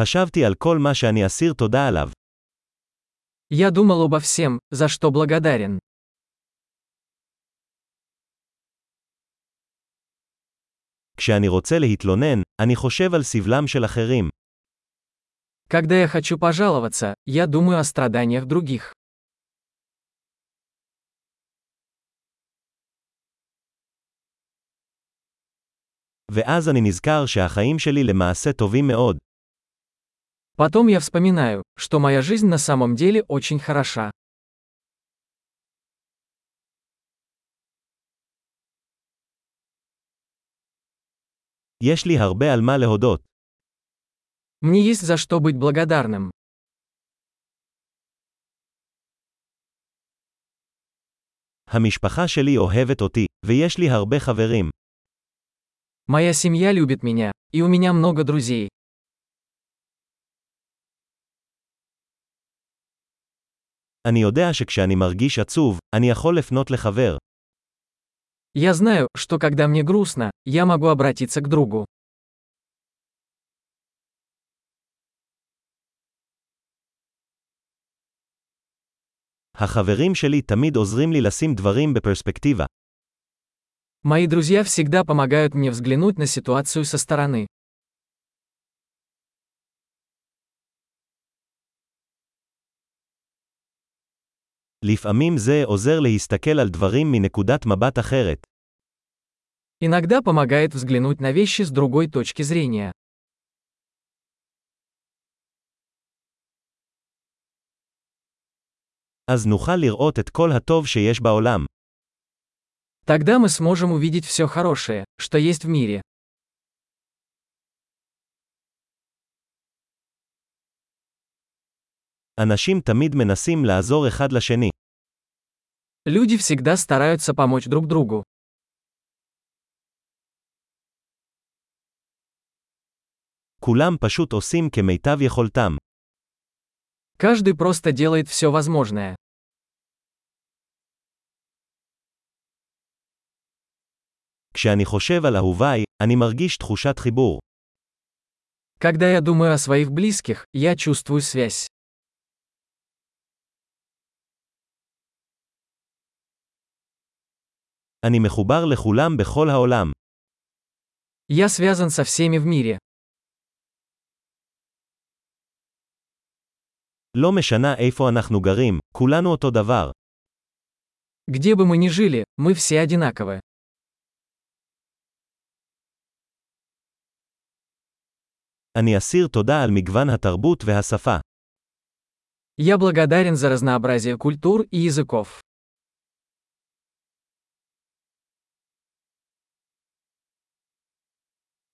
חשבתי על כל מה שאני אסיר תודה עליו. Я думал обо всем, за что благодарен. כשאני רוצה להתלונן, אני חושב על סבלם של אחרים. Когда я хочу пожаловаться, я думаю о страданиях других. ואז אני נזכר שהחיים שלי למעשה טובים מאוד. Потом я вспоминаю, что моя жизнь на самом деле очень хороша. יש לי הרבה על מה להודות. Мне есть за что быть благодарным. המשפחה שלי אוהבת אותי, ויש לי הרבה חברים. Моя семья любит меня, и у меня много друзей. אני יודע שכשאני מרגיש עצוב, אני יכול לפנות לחבר. Я знаю, что когда мне грустно, я могу обратиться к другу. החברים שלי תמיד עוזרים לי לשים דברים בפרספקטיבה. Мои друзья всегда помогают мне взглянуть на ситуацию со стороны. לפעמים זה עוזר להסתכל על דברים מנקודת מבט אחרת. Иногда помогает взглянуть на вещи с другой точки зрения. אז נוכל לראות את כל הטוב שיש בעולם. Тогда мы сможем увидеть все хорошее, что есть в мире. אנשים תמיד מנסים לעזור אחד לשני. Люди всегда стараются помочь друг другу. כולם פשוט עושים כמיטב יכולתם. Каждый просто делает все возможное. כשאני חושב על אהוביי, אני מרגיש תחושת חיבור. Когда я думаю о своих близких, я чувствую связь. אני מחובר לכולם בכל העולם. Я связан со всеми в мире. לא משנה איפה אנחנו גרים, כולנו אותו דבר. Где бы мы ни жили, мы все одинаковы. אני אסיר תודה על מגוון התרבות והשפה. Я благодарен за разнообразие культур и языков.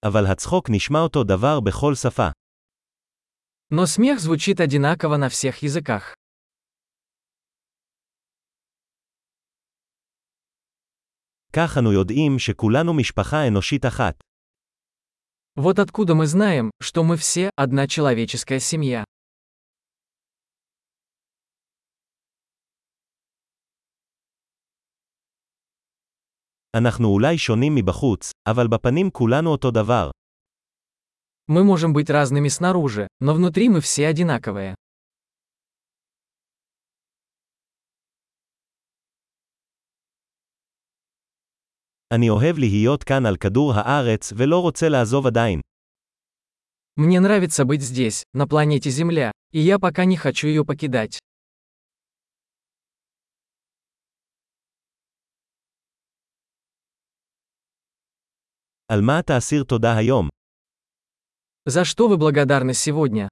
אבל הצחוק נשמע אותו דבר בכל שפה. Но смех звучит одинаково на всех языках. כך אנו יודעים שכולנו משפחה אנושית אחת. Вот откуда мы знаем, что мы все одна человеческая семья. אנחנו אולי שונים מבחוץ, אבל בפנים כולנו אותו דבר. Мы можем быть разными снаружи, но внутри мы все одинаковые. אני אוהב להיות כאן על כדור הארץ ולא רוצה לעזוב עדיין. Мне нравится быть здесь, на планете Земля, и я пока не хочу ее покидать. על מה תאסיר תודה היום? За что вы благодарны сегодня?